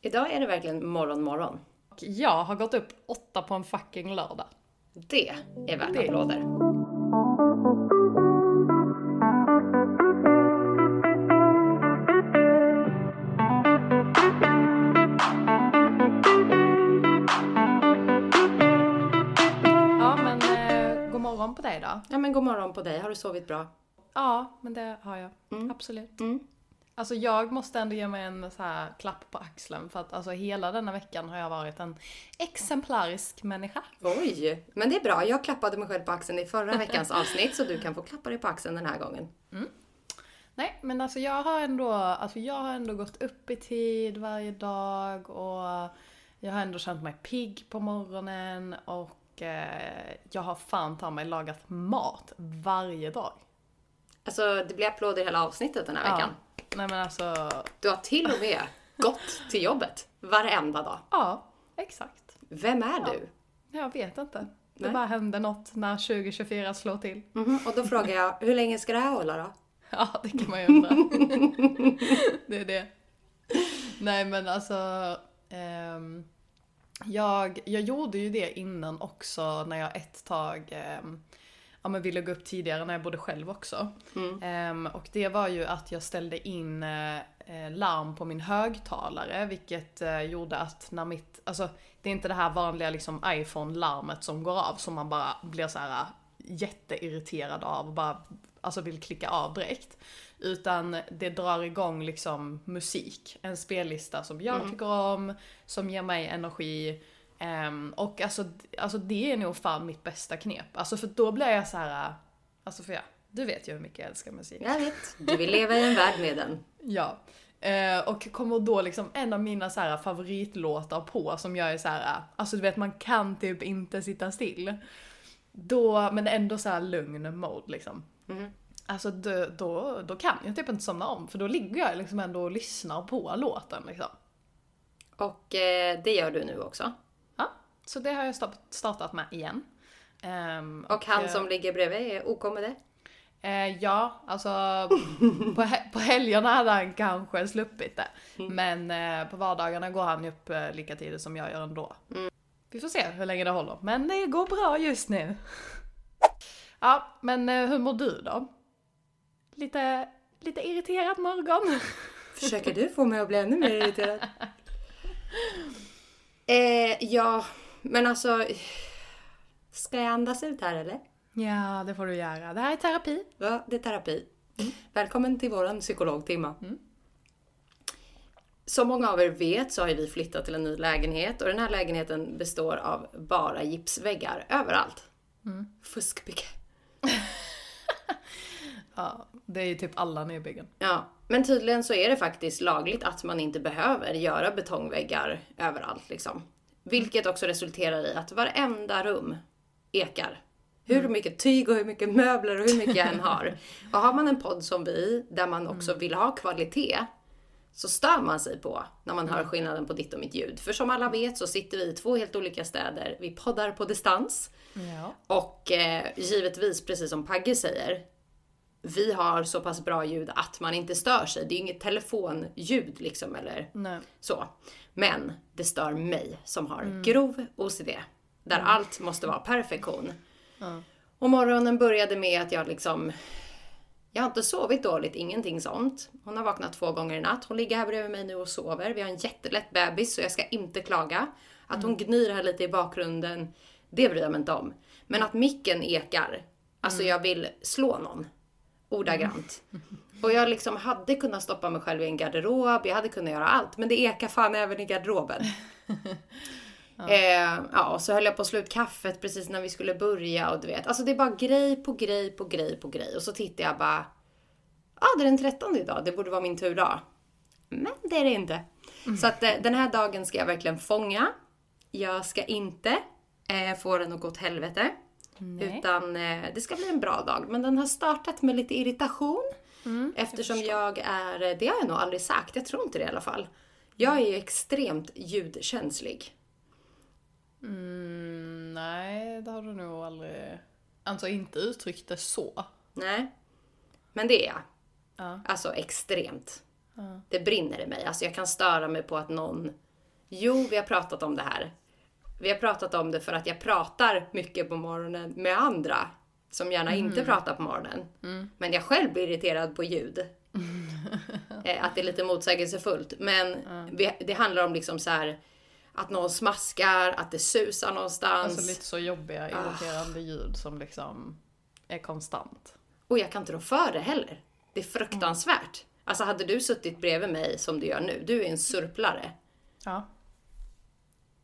Idag är det verkligen morgon, morgon. Och jag har gått upp åtta på en fucking lördag. Det är värt Det- applåder. Ja, men eh, god morgon på dig då. Ja men god morgon på dig, har du sovit bra? Ja, men det har jag. Mm. Absolut. Mm. Alltså jag måste ändå ge mig en så här klapp på axeln för att alltså hela denna veckan har jag varit en exemplarisk människa. Oj, men det är bra. Jag klappade mig själv på axeln i förra veckans avsnitt så du kan få klappa dig på axeln den här gången. Nej, men alltså jag har ändå, alltså jag har ändå gått upp i tid varje dag och jag har ändå känt mig pigg på morgonen och eh, jag har fan ta mig lagat mat varje dag. Alltså det blir applåder hela avsnittet den här veckan. Nej men alltså, Du har till och med gått till jobbet varenda dag. ja, exakt. Vem är du? Jag vet inte. Det Nej. bara hände något när 2024 slår till. Mhm, Och då frågar jag, hur länge ska det här hålla då? Ja, det kan man ju undra. det är det. Nej men alltså, ehm, jag, jag gjorde ju det innan också när jag ett tag ehm, ja, men ville gå upp tidigare när jag bodde själv också. Ehm, och det var ju att jag ställde in eh, eh, larm på min högtalare vilket eh, gjorde att när mitt, alltså det är inte det här vanliga liksom iPhone-larmet som går av som man bara blir så här jätteirriterad av och bara alltså vill klicka av direkt. Utan det drar igång liksom musik, en spellista som jag tycker om, som ger mig energi. Ehm, och alltså, alltså det är nog fan mitt bästa knep. Alltså för då blir jag så här. alltså för ja, du vet ju hur mycket jag älskar musik. Jag vet, du vill leva i en värld med den. Ja. Eh, och kommer då liksom en av mina så här favoritlåtar på som jag är så här, alltså du vet man kan typ inte sitta still. Då, men ändå så här lugn mode liksom. Mhm. Alltså då, då, då kan jag typ inte somna om för då ligger jag liksom ändå och lyssnar på låten liksom. Och eh, det gör du nu också. Så det har jag start- startat med igen. Ehm, Och han eh, som ligger bredvid är OK med det? Eh, ja, alltså på, he- på helgerna hade han kanske sluppit det. Men eh, på vardagarna går han upp eh, lika tidigt som jag gör ändå. Vi får se hur länge det håller. Men det går bra just nu. ja, men eh, hur mår du då? Lite, lite irriterad morgon. Försöker du få mig att bli ännu mer irriterad? eh, ja, men alltså... Ska jag andas ut här eller? ja, det får du göra. Det här är terapi. Ja, det är terapi. Välkommen till våran psykologtimma. Som många av er vet så har vi flyttat till en ny lägenhet och den här lägenheten består av bara gipsväggar överallt. Fuskbygge. Ja, det är ju typ alla nybyggen. Ja, men tydligen så är det faktiskt lagligt att man inte behöver göra betongväggar överallt liksom. Vilket också resulterar i att varenda rum ekar. Hur mycket tyg och hur mycket möbler och hur mycket jag än har. Och har man en podd som vi, där man också vill ha kvalitet, så stör man sig på när man hör skillnaden på ditt och mitt ljud. För som alla vet så sitter vi i två helt olika städer. Vi poddar på distans. Ja. Och eh, givetvis, precis som Pagge säger, vi har så pass bra ljud att man inte stör sig. Det är inget telefonljud liksom eller Nej. så. Men det stör mig som har grov OCD. Där allt måste vara perfektion. Ja. Och morgonen började med att jag liksom... Jag har inte sovit dåligt, ingenting sånt. Hon har vaknat två gånger i natt. Hon ligger här bredvid mig nu och sover. Vi har en jättelätt bebis så jag ska inte klaga. Att hon gnyr här lite i bakgrunden, det bryr jag mig inte om. Men att micken ekar, alltså jag vill slå någon. Ordagrant. Och jag liksom hade kunnat stoppa mig själv i en garderob, jag hade kunnat göra allt. Men det ekar fan även i garderoben. Eh, ja, och så höll jag på att slå ut kaffet precis när vi skulle börja och du vet. Alltså det är bara grej på grej på grej på grej. Och så tittar jag bara, ja ah, det är den 13 idag, det borde vara min turdag. Men det är det inte. Så att eh, den här dagen ska jag verkligen fånga. Jag ska inte eh, få den att gå åt helvete. Nej. Utan eh, det ska bli en bra dag. Men den har startat med lite irritation. Mm, eftersom jag, är, det har jag nog aldrig sagt, jag tror inte det i alla fall. Jag är ju extremt ljudkänslig. Mm, nej, det har du nog aldrig... Alltså inte uttryckt det så. Nej. Men det är jag. Ja. Alltså extremt. Ja. Det brinner i mig. Alltså jag kan störa mig på att någon Jo, vi har pratat om det här. Vi har pratat om det för att jag pratar mycket på morgonen med andra som gärna inte pratar på morgonen. Men jag själv blir irriterad på ljud. Eh, att det är lite motsägelsefullt. Men vi, det handlar om liksom så här att någon smaskar, att det susar någonstans. Alltså lite så jobbiga, irriterande ljud som liksom är konstant. Och jag kan inte rå för det heller. Det är fruktansvärt. Alltså hade du suttit bredvid mig som du gör nu, du är en surplare. Ja.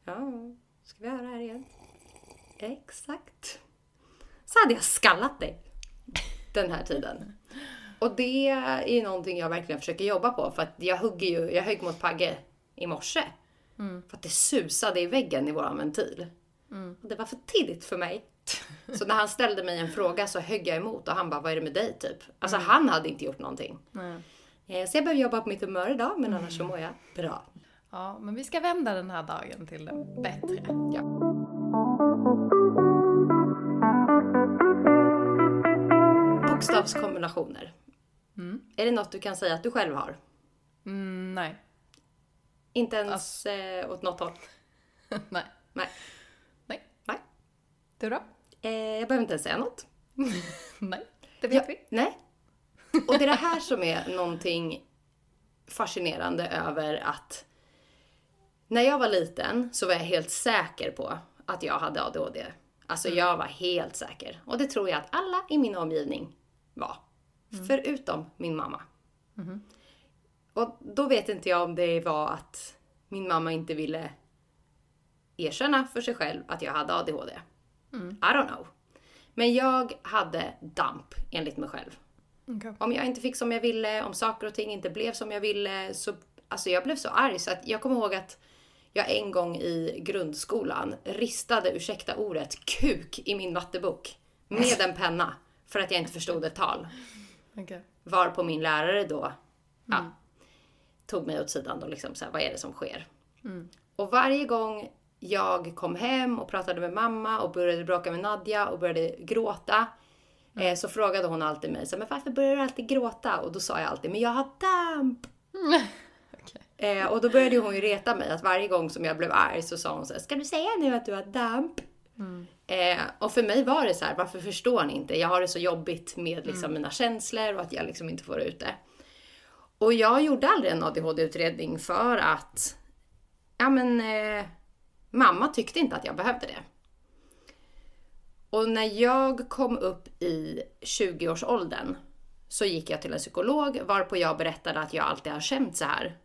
Ja, ska vi höra här igen? Exakt. Så hade jag skallat dig den här tiden. Och det är någonting jag verkligen försöker jobba på för att jag hugger ju, jag högg mot Pagge i morse. För att det susade i väggen i våran ventil. Och det var för tidigt för mig. Så när han ställde mig en fråga så högg jag emot och han bara, vad är det med dig typ? Alltså han hade inte gjort någonting. Eh, Så jag behöver jobba på mitt humör idag men annars så mår jag bra. Ja, men vi ska vända den här dagen till det bättre. Ja. Bokstavskombinationer. Är det något du kan säga att du själv har? Mm, nej. Inte ens eh, åt något håll? nej. Nej. Nej. Nej. Du då? Eh, jag behöver inte ens säga något. nej. Det vet Ja, vi. Nej. Och det är det här som är någonting fascinerande över att när jag var liten så var jag helt säker på att jag hade ADHD. Alltså jag var helt säker. Och det tror jag att alla i min omgivning var. Förutom min mamma. Och då vet inte jag om det var att min mamma inte ville erkänna för sig själv att jag hade ADHD. I don't know. Men jag hade DAMP enligt mig själv. Okej. Om jag inte fick som jag ville, om saker och ting inte blev som jag ville, så alltså jag blev så arg så att jag kommer ihåg att jag en gång i grundskolan ristade, ursäkta ordet, kuk i min mattebok med en penna för att jag inte förstod ett tal. Okej. Var på min lärare då ja, tog mig åt sidan och liksom så här, vad är det som sker? Och varje gång jag kom hem och pratade med mamma och började bråka med Nadja och började gråta eh, så frågade hon alltid mig så här, men varför börjar du alltid gråta? Och då sa jag alltid, men jag har damp! Eh, och då började hon ju reta mig att varje gång som jag blev arg så sa hon så här, ska du säga nu att du har damp? Eh, och för mig var det så här, varför förstår ni inte? Jag har det så jobbigt med liksom, mina känslor och att jag liksom inte får ut det. Och jag gjorde aldrig en ADHD-utredning för att ja, men, eh, mamma tyckte inte att jag behövde det. Och när jag kom upp i 20-årsåldern så gick jag till en psykolog varpå jag berättade att jag alltid har känt så här.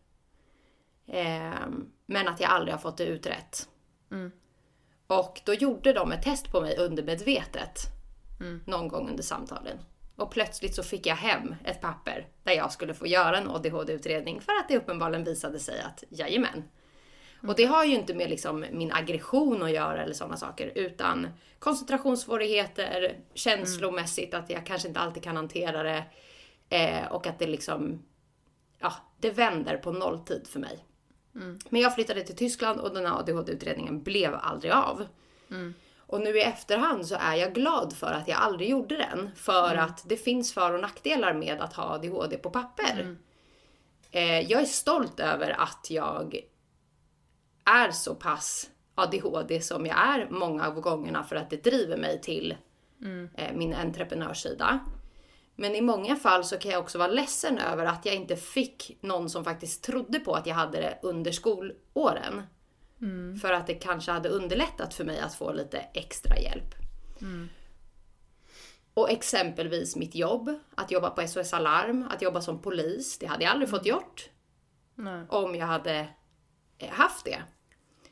Ehm, men att jag aldrig har fått det utrett. Och då gjorde de ett test på mig undermedvetet. Någon gång under samtalen. Och plötsligt så fick jag hem ett papper där jag skulle få göra en ADHD-utredning för att det uppenbarligen visade sig att jajamän. Och det har ju inte med liksom min aggression att göra eller sådana saker utan koncentrationssvårigheter, känslomässigt att jag kanske inte alltid kan hantera det eh, och att det liksom, ja, det vänder på nolltid för mig. Men jag flyttade till Tyskland och den här ADHD-utredningen blev aldrig av. Och nu i efterhand så är jag glad för att jag aldrig gjorde den. För att det finns för och nackdelar med att ha ADHD på papper. Eh, jag är stolt över att jag är så pass ADHD som jag är många av gångerna för att det driver mig till eh, min entreprenörssida. Men i många fall så kan jag också vara ledsen över att jag inte fick någon som faktiskt trodde på att jag hade det under skolåren. För att det kanske hade underlättat för mig att få lite extra hjälp. Och exempelvis mitt jobb, att jobba på SOS Alarm, att jobba som polis, det hade jag aldrig fått gjort Nej. om jag hade eh, haft det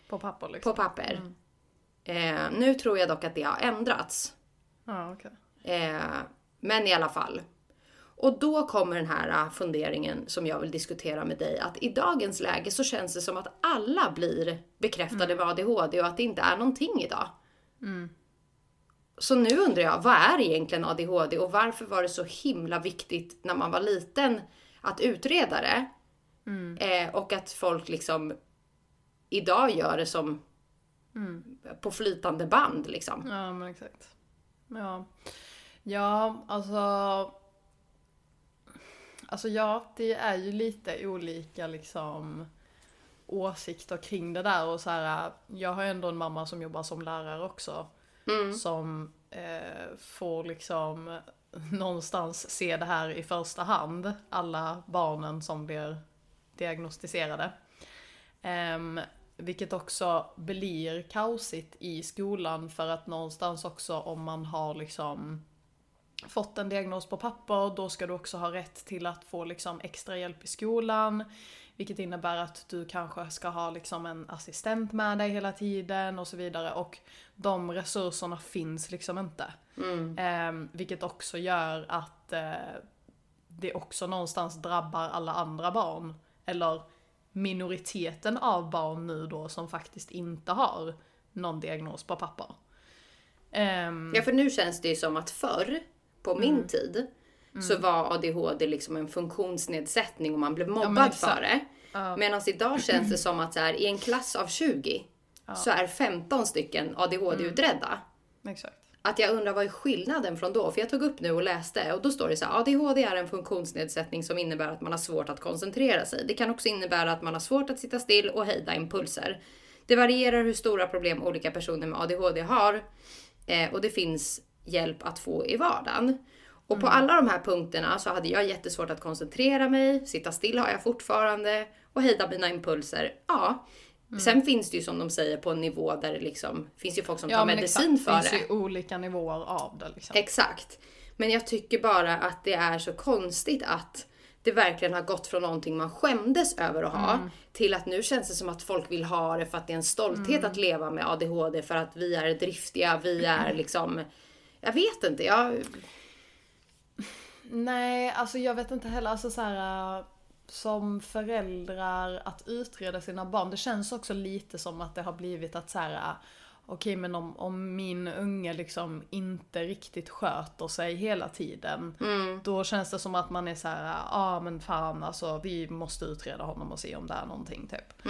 På papper liksom. på papper. Eh, nu tror jag dock att det har ändrats. Ja, okej. Eh, men i alla fall. Och då kommer den här eh, funderingen som jag vill diskutera med dig. Att i dagens läge så känns det som att alla blir bekräftade med ADHD och att det inte är någonting idag. Så nu undrar jag, vad är egentligen ADHD och varför var det så himla viktigt när man var liten att utreda det? Eh, och att folk liksom idag gör det som på flytande band liksom. Ja, men exakt. Ja. Ja, alltså... Alltså ja, det är ju lite olika liksom åsikter kring det där och så här, jag har ändå en mamma som jobbar som lärare också. Mm. Som eh, får liksom någonstans se det här i första hand, alla barnen som blir diagnostiserade. Ehm, vilket också blir kaosigt i skolan för att någonstans också om man har liksom fått en diagnos på papper, då ska du också ha rätt till att få liksom extra hjälp i skolan. Vilket innebär att du kanske ska ha liksom en assistent med dig hela tiden och så vidare. Och de resurserna finns liksom inte. Mm. Eh, vilket också gör att eh, det också någonstans drabbar alla andra barn. Eller minoriteten av barn nu då som faktiskt inte har någon diagnos på papper. Ehm, Ja, för nu känns det ju som att förr, på min Mm. tid, så var ADHD liksom en funktionsnedsättning och man blev mobbad exakt. för det. Ja. Medan idag känns det som att så här, i en klass av 20 så är 15 stycken ADHD-utredda. Exakt. Att jag undrar vad är skillnaden från då? För jag tog upp nu och läste och då står det så här, ADHD är en funktionsnedsättning som innebär att man har svårt att koncentrera sig. Det kan också innebära att man har svårt att sitta still och hejda impulser. Det varierar hur stora problem olika personer med ADHD har eh, och det finns hjälp att få i vardagen. Och på alla de här punkterna så hade jag jättesvårt att koncentrera mig, sitta still har jag fortfarande och hejda mina impulser. Ja. Sen finns det ju som de säger på en nivå där det liksom finns ju folk som tar men medicin exakt. för det det. finns ju olika nivåer av det liksom. Exakt. Men jag tycker bara att det är så konstigt att det verkligen har gått från någonting man skämdes över att ha till att nu känns det som att folk vill ha det för att det är en stolthet att leva med ADHD för att vi är driftiga, vi är liksom... Jag vet inte, jag... Nej, alltså jag vet inte heller, alltså så här, äh, som föräldrar att utreda sina barn, det känns också lite som att det har blivit att så här, äh, okej men om, om min unge liksom inte riktigt sköter sig hela tiden, då känns det som att man är så här, ja ah, men fan alltså vi måste utreda honom och se om det är någonting typ.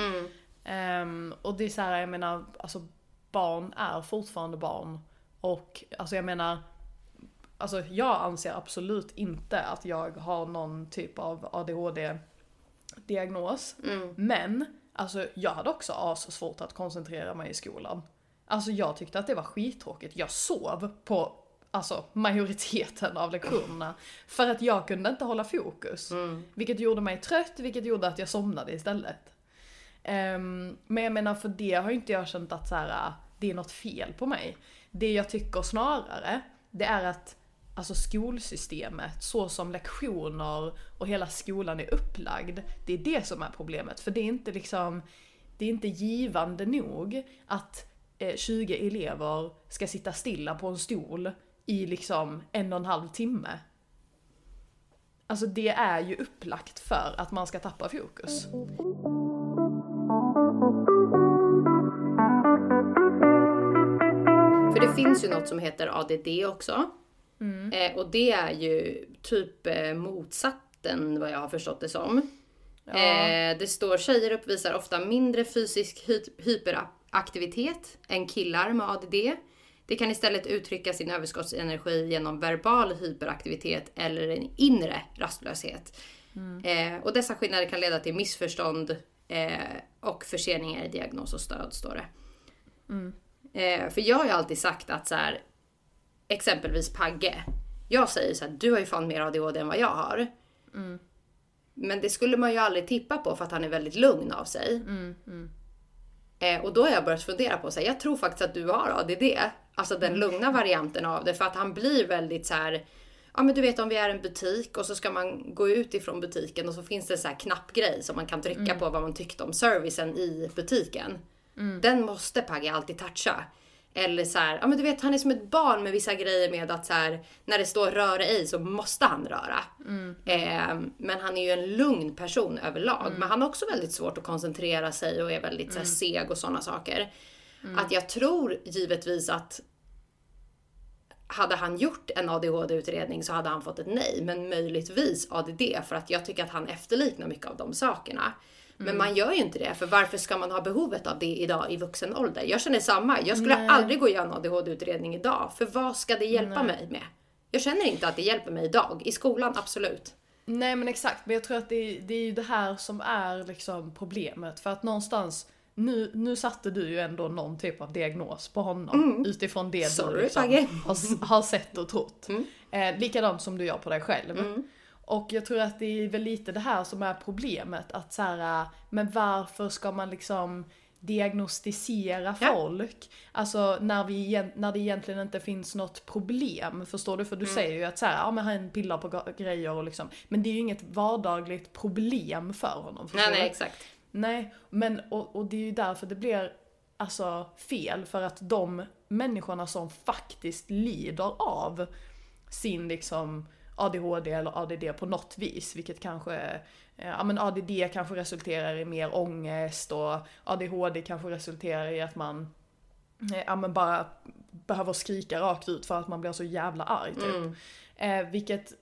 Ehm, och det är så här, jag menar, alltså barn är fortfarande barn. Och alltså jag menar, Alltså jag anser absolut inte att jag har någon typ av ADHD-diagnos. Men, alltså jag hade också as svårt att koncentrera mig i skolan. Alltså jag tyckte att det var skittråkigt. Jag sov på alltså, majoriteten av lektionerna. För att jag kunde inte hålla fokus. Vilket gjorde mig trött, vilket gjorde att jag somnade istället. Ehm, men jag menar för det har ju inte jag känt att så här, det är något fel på mig. Det jag tycker snarare, det är att alltså skolsystemet, så som lektioner och hela skolan är upplagd, det är det som är problemet. För det är inte liksom, det är inte givande nog att eh, 20 elever ska sitta stilla på en stol i liksom en och en halv timme. Alltså det är ju upplagt för att man ska tappa fokus. Det finns ju något som heter ADD också. Eh, och det är ju typ eh, motsatsen vad jag har förstått det som. Eh, det står tjejer uppvisar ofta mindre fysisk hy- hyperaktivitet än killar med ADD. Det kan istället uttrycka sin överskottsenergi genom verbal hyperaktivitet eller en inre rastlöshet. Eh, och dessa skillnader kan leda till missförstånd eh, och förseningar i diagnos och stöd står det. Eh, för jag har ju alltid sagt att så här, exempelvis Pagge. Jag säger så här, du har ju fan mer ADHD än vad jag har. Men det skulle man ju aldrig tippa på för att han är väldigt lugn av sig. Eh, och då har jag börjat fundera på, så här, jag tror faktiskt att du har ADD. Alltså den lugna varianten av det. För att han blir väldigt så här. Ja men du vet om vi är en butik och så ska man gå ut ifrån butiken och så finns det så här knappgrej som man kan trycka på vad man tyckte om servicen i butiken. Den måste Pagge alltid toucha. Eller så här, ja men du vet han är som ett barn med vissa grejer med att så här, när det står röra ej så måste han röra. Eh, men han är ju en lugn person överlag. Men han har också väldigt svårt att koncentrera sig och är väldigt så här, seg och sådana saker. Att jag tror givetvis att hade han gjort en ADHD-utredning så hade han fått ett nej, men möjligtvis ADD för att jag tycker att han efterliknar mycket av de sakerna. Men man gör ju inte det, för varför ska man ha behovet av det idag i vuxen ålder? Jag känner samma. Jag skulle Nej. aldrig gå och göra en ADHD-utredning idag, för vad ska det hjälpa mig med? Jag känner inte att det hjälper mig idag. I skolan, absolut. Nej men exakt, men jag tror att det, det är ju det här som är liksom problemet. För att någonstans, nu, nu satte du ju ändå någon typ av diagnos på honom utifrån det Mm. Sorry, du liksom har, har sett och trott. Mm. Eh, likadant som du gör på dig själv. Mm. Och jag tror att det är väl lite det här som är problemet. Att så här, men varför ska man liksom diagnostisera Ja. folk? Alltså när, vi, när det egentligen inte finns något problem. Förstår du? För Mm. du säger ju att så här, ja men han pillar på grejer och liksom. Men det är ju inget vardagligt problem för honom. Nej, du? nej, exakt. Nej, men och, och det är ju därför det blir alltså fel. För att de människorna som faktiskt lider av sin liksom ADHD eller ADD på något vis, vilket kanske, eh, ja men ADD kanske resulterar i mer ångest och ADHD kanske resulterar i att man, eh, ja men bara behöver skrika rakt ut för att man blir så jävla arg typ. Mm. Eh, vilket,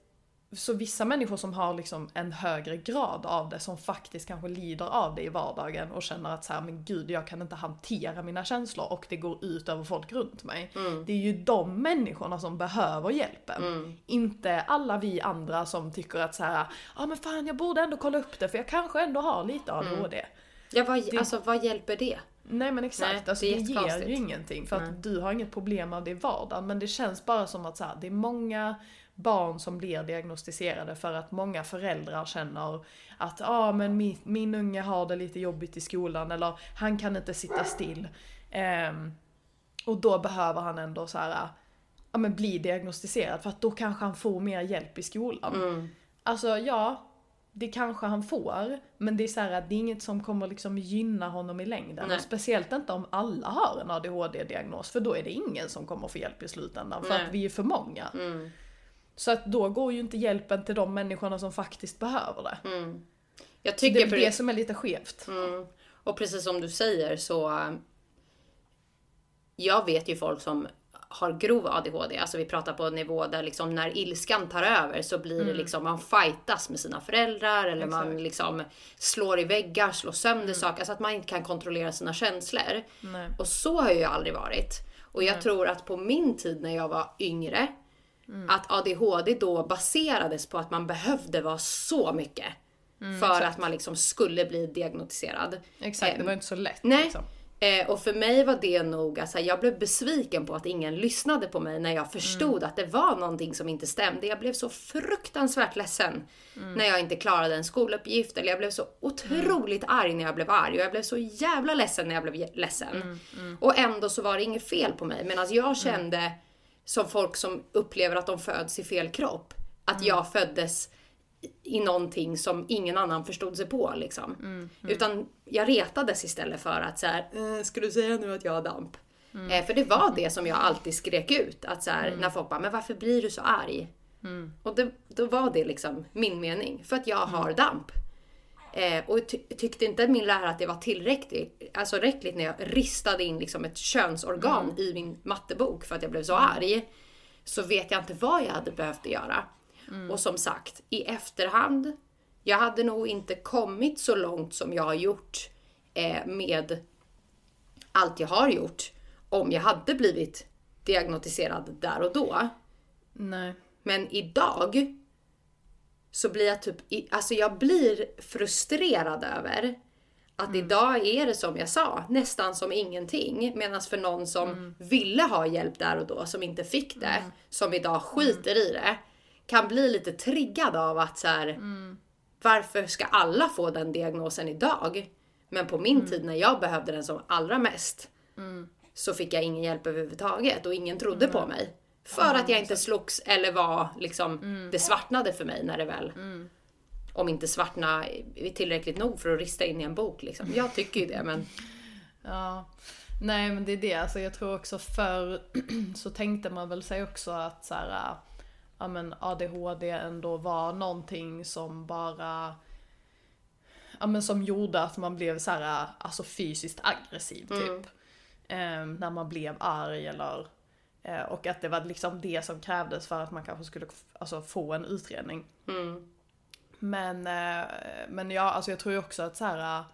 så vissa människor som har liksom en högre grad av det, som faktiskt kanske lider av det i vardagen och känner att så här, men gud jag kan inte hantera mina känslor och det går ut över folk runt mig. Mm. Det är ju de människorna som behöver hjälpen. Mm. Inte alla vi andra som tycker att så här, ja ah, men fan jag borde ändå kolla upp det för jag kanske ändå har lite ADHD. Ja, vad, Det- alltså vad hjälper det? Nej men exakt, Nej, alltså, det det, ger ju ingenting för Nej. att du har inget problem av det i vardagen. Men det känns bara som att så här, det är många barn som blir diagnostiserade för att många föräldrar känner att ah, men min, min unge har det lite jobbigt i skolan eller han kan inte sitta still. Ehm, och då behöver han ändå så här, ja, men bli diagnostiserad för att då kanske han får mer hjälp i skolan. Mm. Alltså ja, det kanske han får, men det är så här att det är inget som kommer liksom gynna honom i längden. Nej. Och speciellt inte om alla har en ADHD-diagnos, för då är det ingen som kommer få hjälp i slutändan, för Nej. att vi är för många. Mm. Så att då går ju inte hjälpen till de människorna som faktiskt behöver det. Mm. Jag Det tycker är för det som är lite skevt. Mm. Och precis som du säger så... Jag vet ju folk som har grov ADHD, alltså vi pratar på en nivå där liksom när ilskan tar över så blir det liksom man fightas med sina föräldrar eller man Exakt. liksom slår i väggar, slår sönder saker, alltså att man inte kan kontrollera sina känslor. Nej. Och så har jag ju aldrig varit. Och jag tror att på min tid när jag var yngre, att ADHD då baserades på att man behövde vara så mycket. för att man liksom skulle bli diagnostiserad. Exakt, det var inte så lätt Nej. liksom. Eh, och för mig var det nog, alltså, jag blev besviken på att ingen lyssnade på mig när jag förstod att det var någonting som inte stämde. Jag blev så fruktansvärt ledsen när jag inte klarade en skoluppgift. Eller jag blev så otroligt arg när jag blev arg. Och jag blev så jävla ledsen när jag blev ledsen. Och ändå så var det inget fel på mig. Medan jag kände, som folk som upplever att de föds i fel kropp, att jag föddes i någonting som ingen annan förstod sig på liksom. Utan jag retades istället för att så här, eh, ska du säga nu att jag har damp? Eh, för det var det som jag alltid skrek ut. Att så här, när folk bara, men varför blir du så arg? Och det, då var det liksom min mening. För att jag har damp. Eh, och ty- tyckte inte min lärare att det var tillräckligt, alltså räckligt när jag ristade in liksom ett könsorgan i min mattebok för att jag blev så arg. Så vet jag inte vad jag hade behövt göra. Och som sagt, i efterhand, jag hade nog inte kommit så långt som jag har gjort eh, med allt jag har gjort om jag hade blivit diagnostiserad där och då. Nej. Men idag så blir jag typ, alltså jag blir frustrerad över att idag är det som jag sa, nästan som ingenting. Medan för någon som ville ha hjälp där och då, som inte fick det, som idag skiter i det, kan bli lite triggad av att så här, varför ska alla få den diagnosen idag? Men på min tid när jag behövde den som allra mest, så fick jag ingen hjälp överhuvudtaget och ingen trodde på mig. För att jag inte slogs eller var liksom, det svartnade för mig när det väl om inte svartna är tillräckligt nog för att rista in i en bok liksom. Jag tycker ju det men Ja. Nej men det är det, alltså jag tror också förr så tänkte man väl sig också att så här, ja men ADHD ändå var någonting som bara Ja men som gjorde att man blev så här, alltså fysiskt aggressiv typ. Ehm, när man blev arg eller eh, och att det var liksom det som krävdes för att man kanske skulle alltså, få en utredning. mm, Men, eh, men ja, alltså jag tror ju också att så här, eh,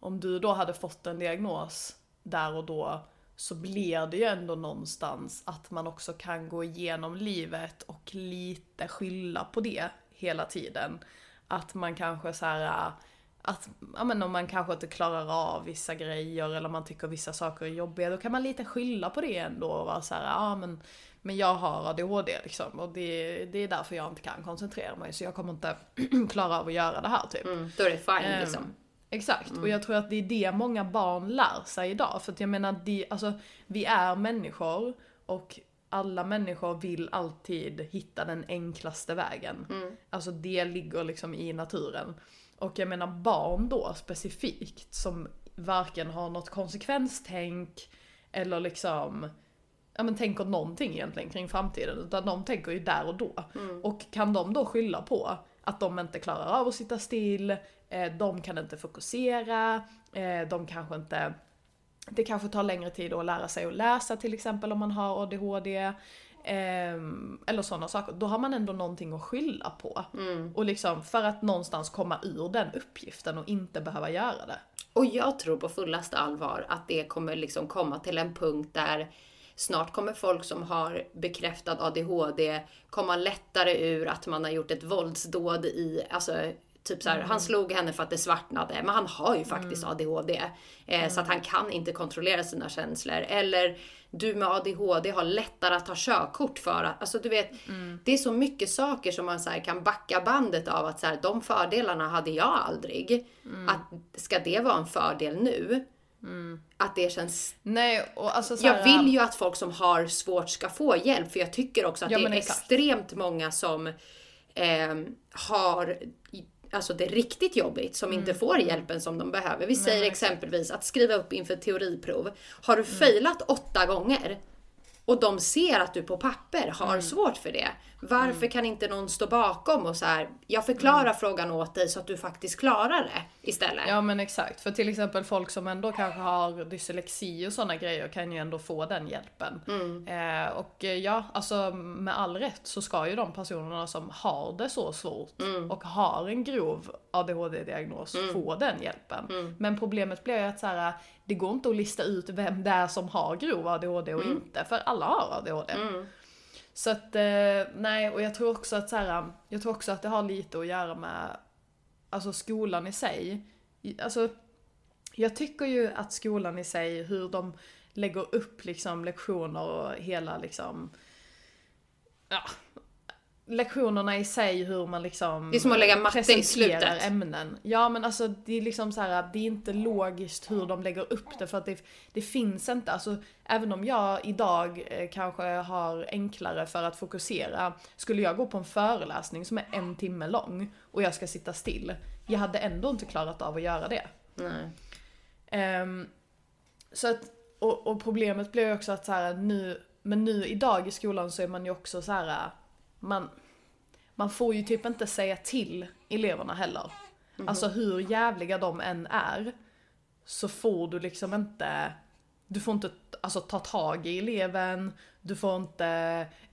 om du då hade fått en diagnos där och då så blir det ju ändå någonstans att man också kan gå igenom livet och lite skylla på det hela tiden. Att man kanske så här att ja, men om man kanske inte klarar av vissa grejer eller man tycker vissa saker är jobbiga, då kan man lite skylla på det ändå och vara såhär, ja men, men jag har ADHD liksom och det, det är därför jag inte kan koncentrera mig så jag kommer inte klara av att göra det här typ. Mm, då är det fine um, liksom. Exakt, mm. och jag tror att det är det många barn lär sig idag. För att jag menar, de, alltså, vi är människor och alla människor vill alltid hitta den enklaste vägen. Mm. Alltså det ligger liksom i naturen. Och jag menar barn då specifikt som varken har något konsekvenstänk eller liksom ja men tänker någonting egentligen kring framtiden utan de tänker ju där och då. Mm. Och kan de då skylla på att de inte klarar av att sitta still, eh, de kan inte fokusera, eh, de kanske inte det kanske tar längre tid att lära sig att läsa till exempel om man har ADHD. Eh, eller sådana saker. Då har man ändå någonting att skylla på. Mm. Och liksom för att någonstans komma ur den uppgiften och inte behöva göra det. Och jag tror på fullaste allvar att det kommer liksom komma till en punkt där snart kommer folk som har bekräftad ADHD komma lättare ur att man har gjort ett våldsdåd i, alltså Typ så här, mm. han slog henne för att det svartnade, men han har ju faktiskt mm. ADHD. Eh, mm. Så att han kan inte kontrollera sina känslor. Eller du med ADHD har lättare att ta körkort för att, alltså du vet, mm. det är så mycket saker som man så kan backa bandet av att så här, de fördelarna hade jag aldrig. Mm. Att ska det vara en fördel nu? Mm. Att det känns... Nej, och alltså här, jag vill ju att folk som har svårt ska få hjälp, för jag tycker också att ja, det är extremt många som eh, har alltså det är riktigt jobbigt som mm. inte får hjälpen som de behöver. Vi säger exempelvis att skriva upp inför teoriprov. Har du mm. failat åtta gånger och de ser att du på papper har mm. svårt för det. Varför mm. kan inte någon stå bakom och så här, jag förklarar mm. frågan åt dig så att du faktiskt klarar det istället. Ja men exakt, för till exempel folk som ändå kanske har dyslexi och sådana grejer kan ju ändå få den hjälpen. Mm. Eh, och ja, alltså med all rätt så ska ju de personerna som har det så svårt mm. och har en grov ADHD-diagnos mm. få den hjälpen. Men problemet blir ju att så här, det går inte att lista ut vem det är som har grov ADHD och inte, för alla har ADHD. Så att, eh, nej, och jag tror också att så här, jag tror också att det har lite att göra med, alltså skolan i sig. Alltså, jag tycker ju att skolan i sig, hur de lägger upp liksom lektioner och hela liksom, ja, lektionerna i sig, hur man liksom Det är som att lägga matte i slutet. ämnen. Ja men alltså det är liksom så här, det är inte logiskt hur de lägger upp det för att det, det finns inte, alltså även om jag idag eh, kanske har enklare för att fokusera, skulle jag gå på en föreläsning som är en timme lång och jag ska sitta still, jag hade ändå inte klarat av att göra det. Nej. Um, så att, och, och problemet blir också att så här, nu, men nu idag i skolan så är man ju också så här man, man får ju typ inte säga till eleverna heller. Mm. Alltså hur jävliga de än är, så får du liksom inte, du får inte alltså, ta tag i eleven, du får inte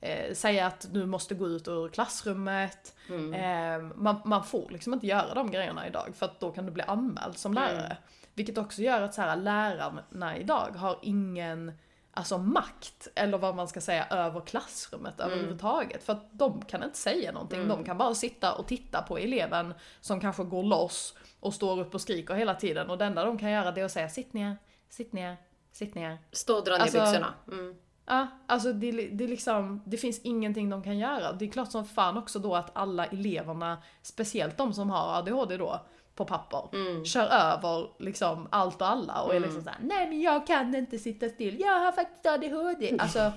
eh, säga att du måste gå ut ur klassrummet. Mm. Eh, man, man, får liksom inte göra de grejerna idag för att då kan du bli anmäld som mm. lärare. Mm. Vilket också gör att så här, lärarna idag har ingen alltså makt, eller vad man ska säga, över klassrummet mm. överhuvudtaget. För att de kan inte säga någonting, mm. de kan bara sitta och titta på eleven som kanske går loss och står upp och skriker hela tiden och det enda de kan göra det är att säga sitt ner, sitt ner, sitt ner. Stå och dra ner alltså, byxorna. Mm. Ja, alltså det, det, liksom, det finns ingenting de kan göra. Det är klart som fan också då att alla eleverna, speciellt de som har ADHD då, på papper. Mm. Kör över liksom allt och alla och mm. är liksom såhär, nej men jag kan inte sitta still, jag har faktiskt ADHD. Alltså.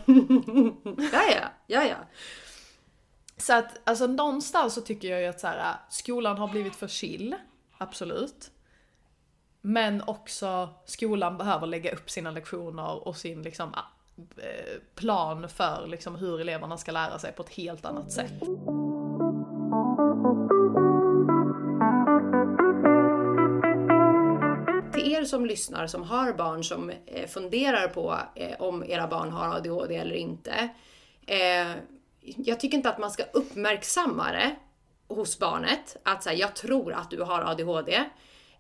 ja, ja, ja, ja. Så att alltså någonstans så tycker jag ju att så här, skolan har blivit för chill, absolut. Men också skolan behöver lägga upp sina lektioner och sin liksom eh, plan för liksom hur eleverna ska lära sig på ett helt annat sätt. Er som lyssnar som har barn som eh, funderar på eh, om era barn har ADHD eller inte. Eh, jag tycker inte att man ska uppmärksamma det hos barnet. Att säga, jag tror att du har ADHD.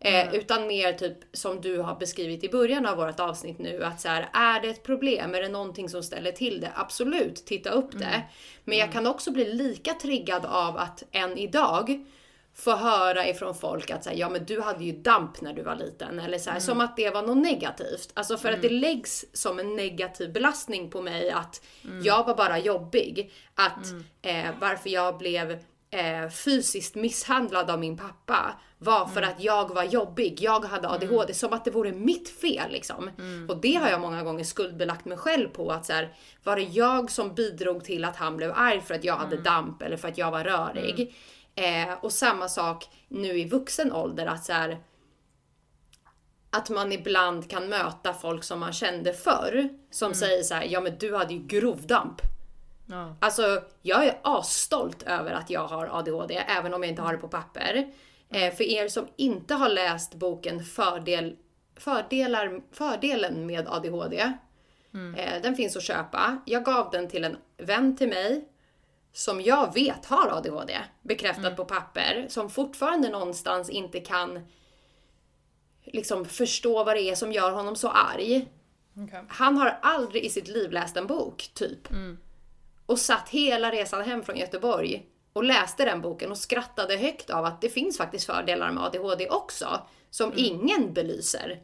Eh, utan mer typ som du har beskrivit i början av vårt avsnitt nu att så här, är det ett problem? Är det någonting som ställer till det? Absolut, titta upp det. Men jag kan också bli lika triggad av att än idag få höra ifrån folk att säga, ja men du hade ju damp när du var liten. Eller så här, som att det var något negativt. Alltså för att det läggs som en negativ belastning på mig att jag var bara jobbig. Att eh, varför jag blev eh, fysiskt misshandlad av min pappa var för att jag var jobbig. Jag hade ADHD. Som att det vore mitt fel liksom. Och det har jag många gånger skuldbelagt mig själv på. Att så här, var det jag som bidrog till att han blev arg för att jag hade damp eller för att jag var rörig? Eh, och samma sak nu i vuxen ålder. Att så här, att man ibland kan möta folk som man kände förr. Som säger så här, ja men du hade ju grovdamp. Ja. Alltså, jag är asstolt över att jag har ADHD, även om jag inte har det på papper. Eh, för er som inte har läst boken Fördel, fördelar, Fördelen med ADHD. Eh, den finns att köpa. Jag gav den till en vän till mig som jag vet har ADHD, bekräftat på papper, som fortfarande någonstans inte kan liksom förstå vad det är som gör honom så arg. Okej. Han har aldrig i sitt liv läst en bok, typ. Och satt hela resan hem från Göteborg och läste den boken och skrattade högt av att det finns faktiskt fördelar med ADHD också, som ingen belyser.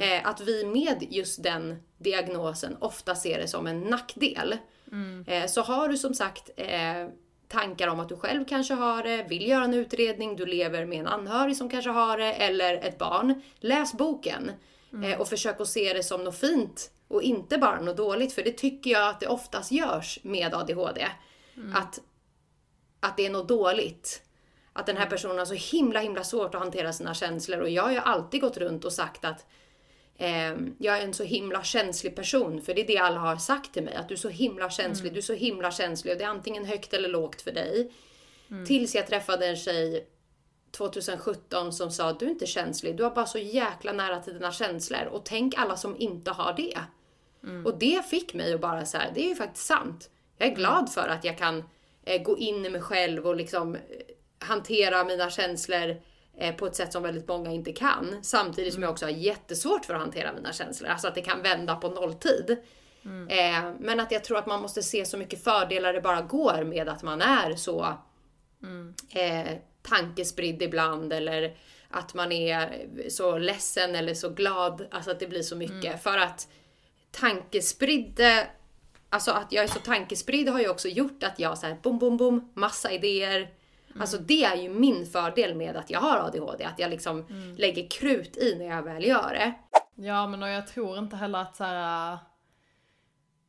Eh, att vi med just den diagnosen ofta ser det som en nackdel. Eh, så har du som sagt eh, tankar om att du själv kanske har det, vill göra en utredning, du lever med en anhörig som kanske har det, eller ett barn. Läs boken eh, och försök att se det som något fint och inte bara något dåligt, för det tycker jag att det oftast görs med ADHD. Att, att det är något dåligt. Att den här personen har så himla himla svårt att hantera sina känslor och jag har ju alltid gått runt och sagt att jag är en så himla känslig person, för det är det alla har sagt till mig. Att du är så himla känslig, du är så himla känslig och det är antingen högt eller lågt för dig. Tills jag träffade en tjej 2017 som sa du är inte känslig, du har bara så jäkla nära till dina känslor och tänk alla som inte har det. Och det fick mig att bara så här, det är ju faktiskt sant. Jag är glad för att jag kan eh, gå in i mig själv och liksom eh, hantera mina känslor på ett sätt som väldigt många inte kan. Samtidigt som jag också har jättesvårt för att hantera mina känslor. Alltså att det kan vända på nolltid. Eh, men att jag tror att man måste se så mycket fördelar det bara går med att man är så eh, tankespridd ibland eller att man är så ledsen eller så glad. Alltså att det blir så mycket. För att tankespridd, alltså att jag är så tankespridd har ju också gjort att jag så här bom, bom, bom, massa idéer. Alltså det är ju min fördel med att jag har ADHD, att jag liksom lägger krut i när jag väl gör det. Ja men och jag tror inte heller att så här. äh,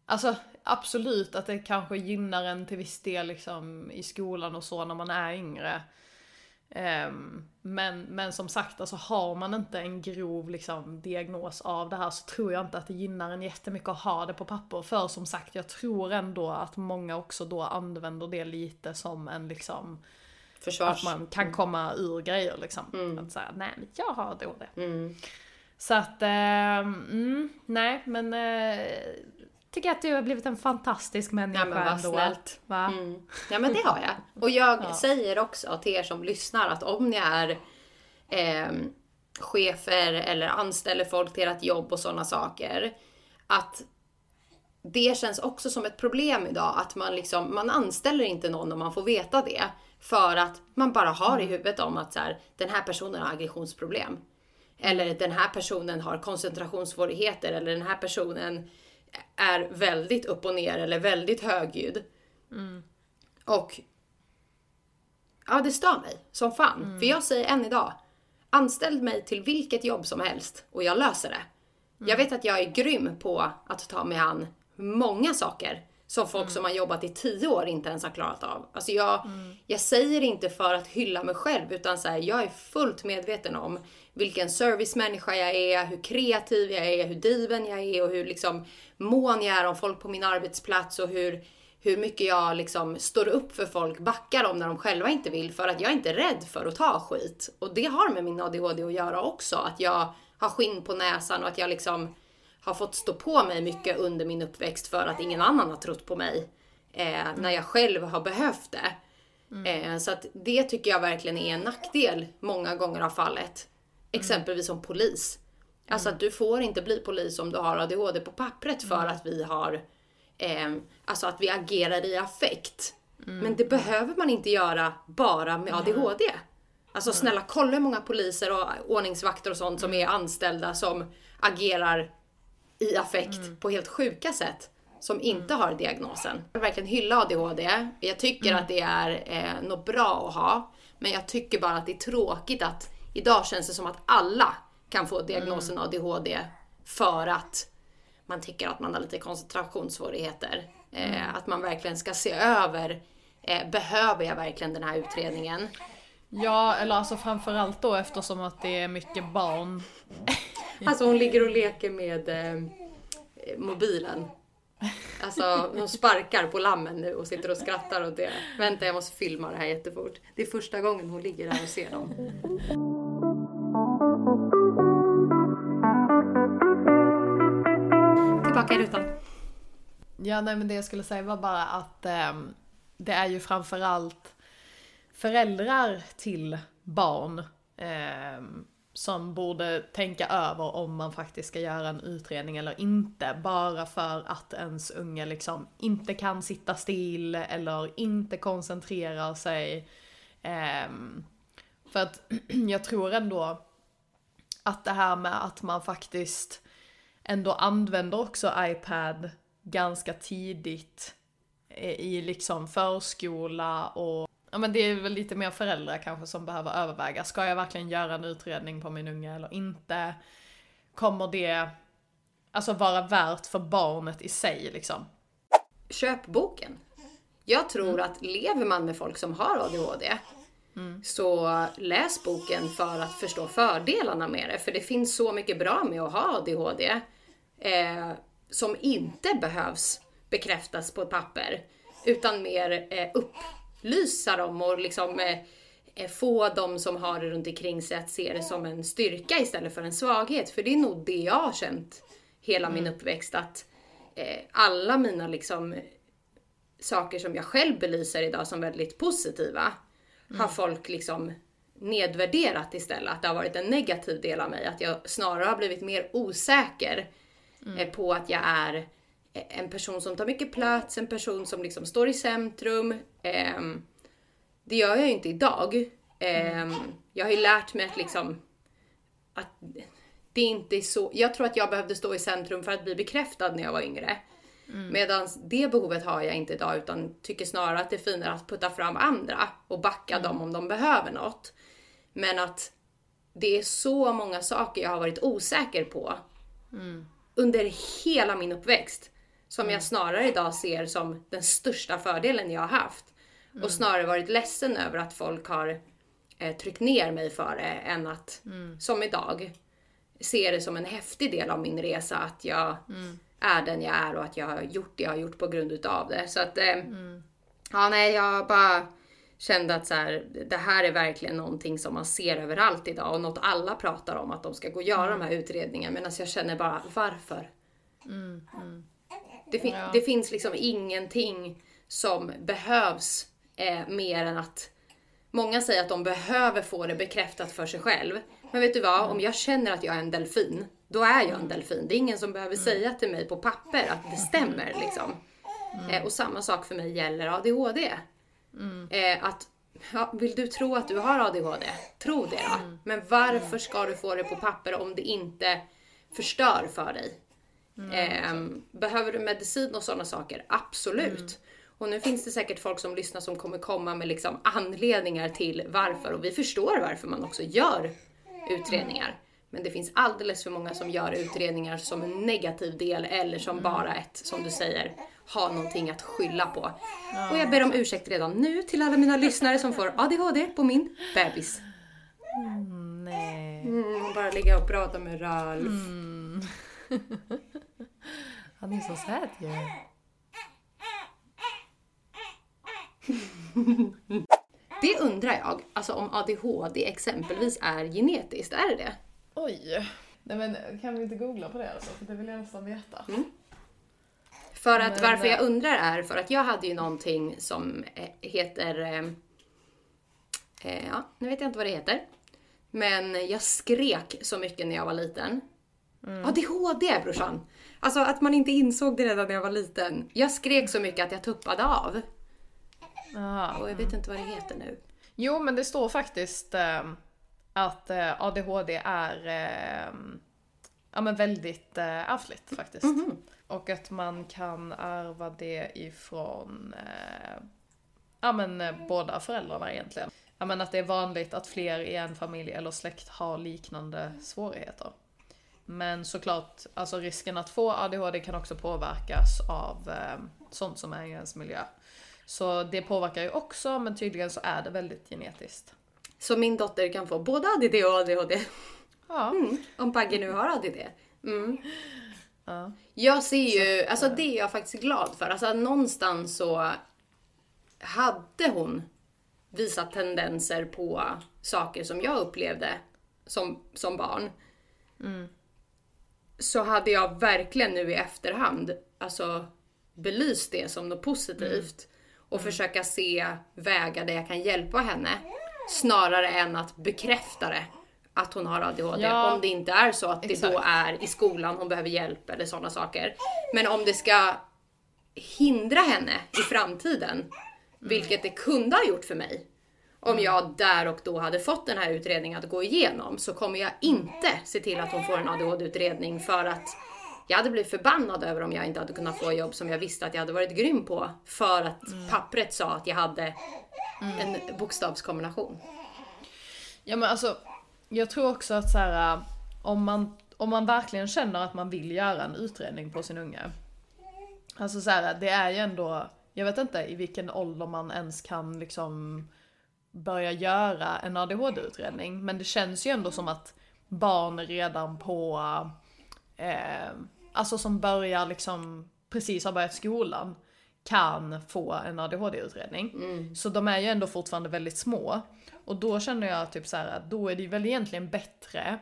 Alltså absolut att det kanske gynnar en till viss del liksom i skolan och så när man är yngre. Ehm, men, men som sagt, alltså har man inte en grov liksom, diagnos av det här så tror jag inte att det gynnar en jättemycket att ha det på papper. För som sagt, jag tror ändå att många också då använder det lite som en liksom Försvars... att man kan komma ur grejer liksom. Att säga, nej men jag har då det. Mm. Så att, ehm, mm, nej men eh, tycker att du har blivit en fantastisk människa Ja men vad ändå. snällt. Va? Mm. Ja men det har jag. Och jag Ja. säger också till er som lyssnar att om ni är ehm, chefer eller anställer folk till ert jobb och sådana saker. Att det känns också som ett problem idag att man liksom, man anställer inte någon om man får veta det. För att man bara har i huvudet om att så här, den här personen har aggressionsproblem. Eller den här personen har koncentrationssvårigheter eller den här personen är väldigt upp och ner eller väldigt högljudd. Och ja, det stör mig som fan. För jag säger än idag, anställ mig till vilket jobb som helst och jag löser det. Jag vet att jag är grym på att ta mig an många saker som folk som har jobbat i tio år inte ens har klarat av. Alltså jag, jag säger inte för att hylla mig själv utan så här, jag är fullt medveten om vilken servicemänniska jag är, hur kreativ jag är, hur driven jag är och hur liksom mån jag är om folk på min arbetsplats och hur, hur mycket jag liksom står upp för folk, backar dem när de själva inte vill för att jag är inte rädd för att ta skit. Och det har med min ADHD att göra också, att jag har skinn på näsan och att jag liksom har fått stå på mig mycket under min uppväxt för att ingen annan har trott på mig eh, när jag själv har behövt det. Eh, så att det tycker jag verkligen är en nackdel många gånger av fallet. Exempelvis som polis. Alltså att du får inte bli polis om du har ADHD på pappret för att vi har, eh, alltså att vi agerar i affekt. Men det behöver man inte göra bara med ADHD. Alltså snälla kolla hur många poliser och ordningsvakter och sånt som är anställda som agerar i affekt på helt sjuka sätt. Som inte har diagnosen. Jag vill verkligen hylla ADHD. Jag tycker att det är eh, något bra att ha. Men jag tycker bara att det är tråkigt att idag känns det som att alla kan få diagnosen ADHD för att man tycker att man har lite koncentrationssvårigheter. Eh, att man verkligen ska se över, eh, behöver jag verkligen den här utredningen? Ja, eller alltså framförallt då eftersom att det är mycket barn. Alltså hon ligger och leker med eh, mobilen. Alltså hon sparkar på lammen nu och sitter och skrattar åt det. Vänta jag måste filma det här jättefort. Det är första gången hon ligger där och ser dem. Tillbaka i rutan. Ja, nej men det jag skulle säga var bara att ehm, det är ju framförallt föräldrar till barn eh, som borde tänka över om man faktiskt ska göra en utredning eller inte. Bara för att ens unge liksom inte kan sitta still eller inte koncentrerar sig. Eh, för att jag tror ändå att det här med att man faktiskt ändå använder också iPad ganska tidigt eh, i liksom förskola och ja men det är väl lite mer föräldrar kanske som behöver överväga, ska jag verkligen göra en utredning på min unge eller inte? Kommer det alltså vara värt för barnet i sig liksom? Köp boken. Jag tror att lever man med folk som har ADHD så läs boken för att förstå fördelarna med det. För det finns så mycket bra med att ha ADHD eh, som inte behövs bekräftas på ett papper. Utan mer eh, upplysa dem och liksom eh, eh, få de som har det runt omkring sig att se det som en styrka istället för en svaghet. För det är nog det jag har känt hela min uppväxt. Att eh, alla mina liksom saker som jag själv belyser idag som väldigt positiva har folk liksom nedvärderat istället. Att det har varit en negativ del av mig. Att jag snarare har blivit mer osäker eh, på att jag är en person som tar mycket plats, en person som liksom står i centrum. Ehm, det gör jag ju inte idag. Ehm, Jag har ju lärt mig att liksom att det inte är så. Jag tror att jag behövde stå i centrum för att bli bekräftad när jag var yngre. Medan det behovet har jag inte idag utan tycker snarare att det är finare att putta fram andra och backa dem om de behöver något. Men att det är så många saker jag har varit osäker på under hela min uppväxt. Som jag snarare idag ser som den största fördelen jag har haft. Och snarare varit ledsen över att folk har eh, tryckt ner mig för det än att, som idag, se det som en häftig del av min resa att jag är den jag är och att jag har gjort det jag har gjort på grund utav det. Så att, eh, ja nej jag bara kände att så här, det här är verkligen någonting som man ser överallt idag och något alla pratar om att de ska gå och göra de här utredningarna. Alltså jag känner bara, varför? Det, fin- Ja. det finns liksom ingenting som behövs eh, mer än att Många säger att de behöver få det bekräftat för sig själv. Men vet du vad? Om jag känner att jag är en delfin, då är jag en delfin. Det är ingen som behöver säga till mig på papper att det stämmer. Liksom. Eh, och samma sak för mig gäller ADHD. Eh, att, ja, vill du tro att du har ADHD? Tro det då. Men varför ska du få det på papper om det inte förstör för dig? Ehm, behöver du medicin och sådana saker? Absolut. Och nu finns det säkert folk som lyssnar som kommer komma med liksom anledningar till varför och vi förstår varför man också gör utredningar. Men det finns alldeles för många som gör utredningar som en negativ del eller som bara ett, som du säger, ha någonting att skylla på. Och jag ber om ursäkt redan nu till alla mina lyssnare som får ADHD på min bebis. Nej. Mm, bara ligga och prata med Ralf. Han är så söt ju. Det undrar jag, alltså om ADHD exempelvis är genetiskt, är det det? Oj. Nej men kan vi inte googla på det alltså? För det vill jag nästan veta. För att Men- varför jag undrar är för att jag hade ju någonting som eh, heter, eh, eh, ja nu vet jag inte vad det heter. Men jag skrek så mycket när jag var liten. ADHD brorsan! Alltså att man inte insåg det redan när jag var liten. Jag skrek så mycket att jag tuppade av. Aha. Och jag vet inte vad det heter nu. Jo, men det står faktiskt eh, att ADHD är eh, ja, men väldigt eh, ärftligt faktiskt. Och att man kan ärva det ifrån eh, ja, men, eh, båda föräldrarna egentligen. Ja, men att det är vanligt att fler i en familj eller släkt har liknande svårigheter. Men såklart, alltså risken att få ADHD kan också påverkas av eh, sånt som är i ens miljö. Så det påverkar ju också, men tydligen så är det väldigt genetiskt. Så min dotter kan få både ADD och ADHD. Ja. Mm. Om Pagge nu har ADD. Mm. ja. Jag ser ju, alltså det är jag faktiskt glad för. Alltså någonstans så hade hon visat tendenser på saker som jag upplevde som, som barn. Så hade jag verkligen nu i efterhand alltså belyst det som något positivt. Och försöka se vägar där jag kan hjälpa henne. Snarare än att bekräfta det. Att hon har ADHD. Ja, om det inte är så att det då exakt. är i skolan hon behöver hjälp eller sådana saker. Men om det ska hindra henne i framtiden, vilket det kunde ha gjort för mig. Om jag där och då hade fått den här utredningen att gå igenom så kommer jag inte se till att hon får en ADHD-utredning för att jag hade blivit förbannad över om jag inte hade kunnat få jobb som jag visste att jag hade varit grym på för att pappret sa att jag hade en bokstavskombination. Ja men alltså, jag tror också att så här, om man, om man verkligen känner att man vill göra en utredning på sin unge. Alltså så här, det är ju ändå, jag vet inte i vilken ålder man ens kan liksom börja göra en ADHD-utredning. Men det känns ju ändå som att barn redan på, eh, alltså som börjar liksom precis har börjat skolan kan få en ADHD-utredning. Så de är ju ändå fortfarande väldigt små. Och då känner jag typ så att då är det ju väl egentligen bättre,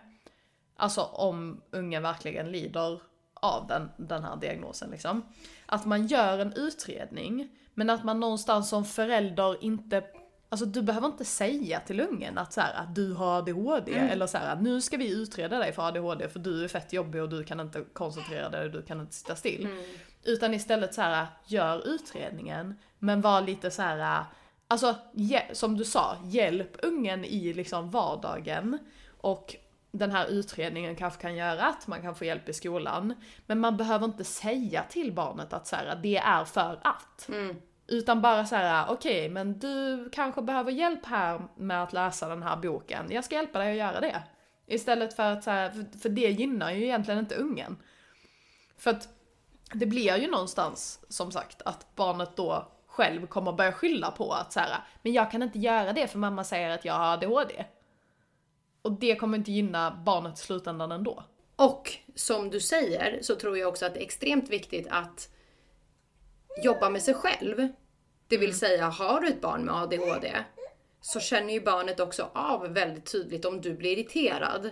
alltså om ungen verkligen lider av den, den här diagnosen liksom. Att man gör en utredning, men att man någonstans som förälder inte Alltså du behöver inte säga till ungen att, så här, att du har ADHD eller så här, att nu ska vi utreda dig för ADHD för du är fett jobbig och du kan inte koncentrera dig och du kan inte sitta still. Utan istället så här, gör utredningen men var lite så här, alltså som du sa, hjälp ungen i liksom vardagen och den här utredningen kanske kan göra att man kan få hjälp i skolan. Men man behöver inte säga till barnet att så här, det är för att. Utan bara så här, okej, men du kanske behöver hjälp här med att läsa den här boken. Jag ska hjälpa dig att göra det. Istället för att så här, för, för det gynnar ju egentligen inte ungen. För att det blir ju någonstans, som sagt, att barnet då själv kommer börja skylla på att så här, men jag kan inte göra det för mamma säger att jag har ADHD. Och det kommer inte gynna barnet i slutändan ändå. Och som du säger så tror jag också att det är extremt viktigt att jobba med sig själv. Det vill säga, har du ett barn med ADHD så känner ju barnet också av väldigt tydligt om du blir irriterad.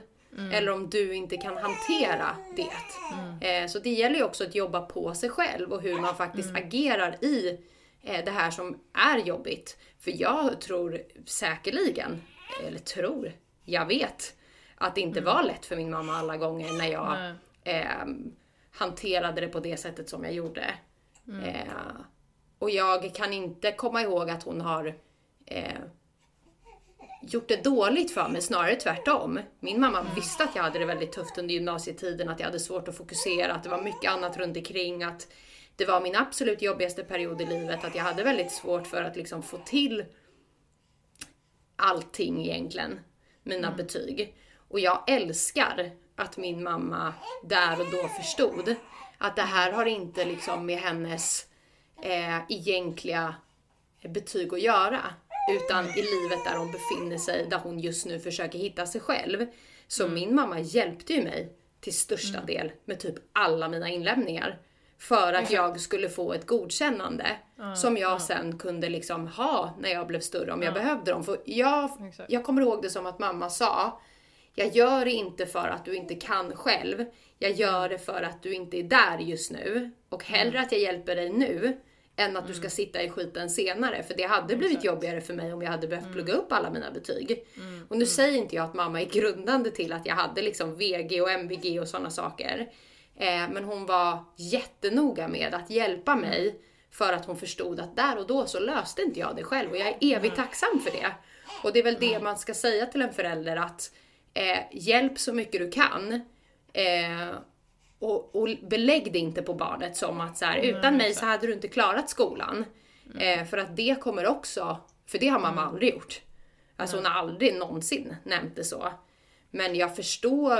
Eller om du inte kan hantera det. Eh, så det gäller ju också att jobba på sig själv och hur man faktiskt agerar i eh, det här som är jobbigt. För jag tror säkerligen, eller tror, jag vet att det inte var lätt för min mamma alla gånger när jag eh, hanterade det på det sättet som jag gjorde. Och jag kan inte komma ihåg att hon har eh, gjort det dåligt för mig, snarare tvärtom. Min mamma visste att jag hade det väldigt tufft under gymnasietiden, att jag hade svårt att fokusera, att det var mycket annat runt omkring, att det var min absolut jobbigaste period i livet, att jag hade väldigt svårt för att liksom få till allting egentligen, mina betyg. Och jag älskar att min mamma där och då förstod att det här har inte liksom med hennes eh, egentliga betyg att göra. Utan i livet där hon befinner sig, där hon just nu försöker hitta sig själv. Så min mamma hjälpte ju mig till största del med typ alla mina inlämningar. För att jag skulle få ett godkännande som jag sen kunde liksom ha när jag blev större om jag behövde dem. För jag, jag kommer ihåg det som att mamma sa, jag gör det inte för att du inte kan själv. Jag gör det för att du inte är där just nu. Och hellre att jag hjälper dig nu än att du ska sitta i skiten senare. För det hade blivit jobbigare för mig om jag hade behövt plugga upp alla mina betyg. Och nu säger inte jag att mamma är grundande till att jag hade liksom VG och MVG och sådana saker. Eh, men hon var jättenoga med att hjälpa mig för att hon förstod att där och då så löste inte jag det själv och jag är evigt tacksam för det. Och det är väl det man ska säga till en förälder att eh, hjälp så mycket du kan. Eh, och, och belägg det inte på barnet som att så här, utan mig så hade du inte klarat skolan. Eh, för att det kommer också, för det har mamma aldrig gjort. Alltså hon har aldrig någonsin nämnt det så. Men jag förstår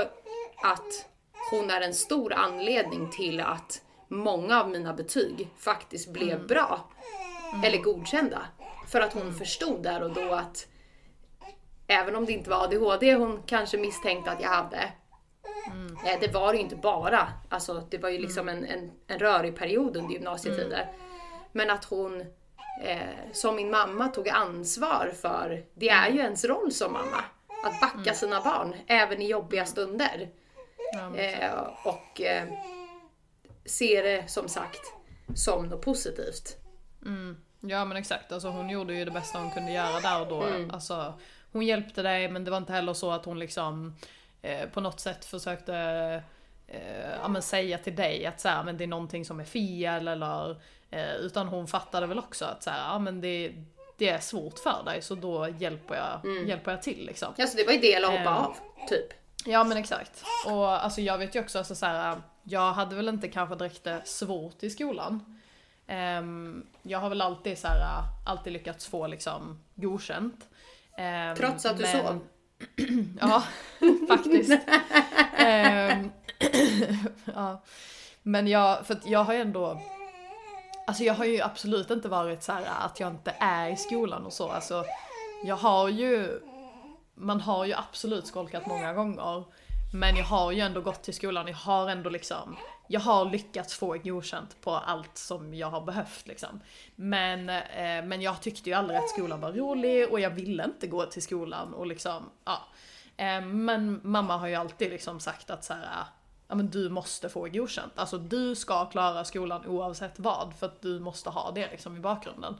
att hon är en stor anledning till att många av mina betyg faktiskt blev bra. Eller godkända. För att hon förstod där och då att även om det inte var ADHD hon kanske misstänkte att jag hade. Eh, Det var ju inte bara. Alltså, det var ju liksom en, en, en rörig period under gymnasietider. Men att hon, eh, som min mamma, tog ansvar för, det är ju ens roll som mamma. Att backa sina barn, även i jobbiga stunder. Ja, Eh, och eh, ser det som sagt som något positivt. Ja men exakt, alltså hon gjorde ju det bästa hon kunde göra där och då. Mm. Alltså, hon hjälpte dig men det var inte heller så att hon liksom på något sätt försökte eh, ja, men säga till dig att så här, men det är någonting som är fel eller eh, utan hon fattade väl också att så här, ja, men det, det är svårt för dig så då hjälper jag, hjälper jag till liksom. Alltså det var ju del att hoppa Eh. av, typ. Ja men exakt. Och alltså jag vet ju också alltså, så här, jag hade väl inte kanske direkt det svårt i skolan. Ehm, jag har väl alltid så här, alltid lyckats få liksom godkänt. Ehm, Trots att du sov? Ja, faktiskt. Ehm, ja. Men jag, för att jag har ju ändå Alltså jag har ju absolut inte varit så här att jag inte är i skolan och så. Alltså, jag har ju man har ju absolut skolkat många gånger. Men jag har ju ändå gått till skolan, jag har ändå liksom, jag har lyckats få godkänt på allt som jag har behövt liksom. Men, eh, men jag tyckte ju aldrig att skolan var rolig och jag ville inte gå till skolan och liksom, ja. Eh, men mamma har ju alltid liksom sagt att så här, ah, ja men du måste få godkänt. Alltså du ska klara skolan oavsett vad för att du måste ha det liksom i bakgrunden.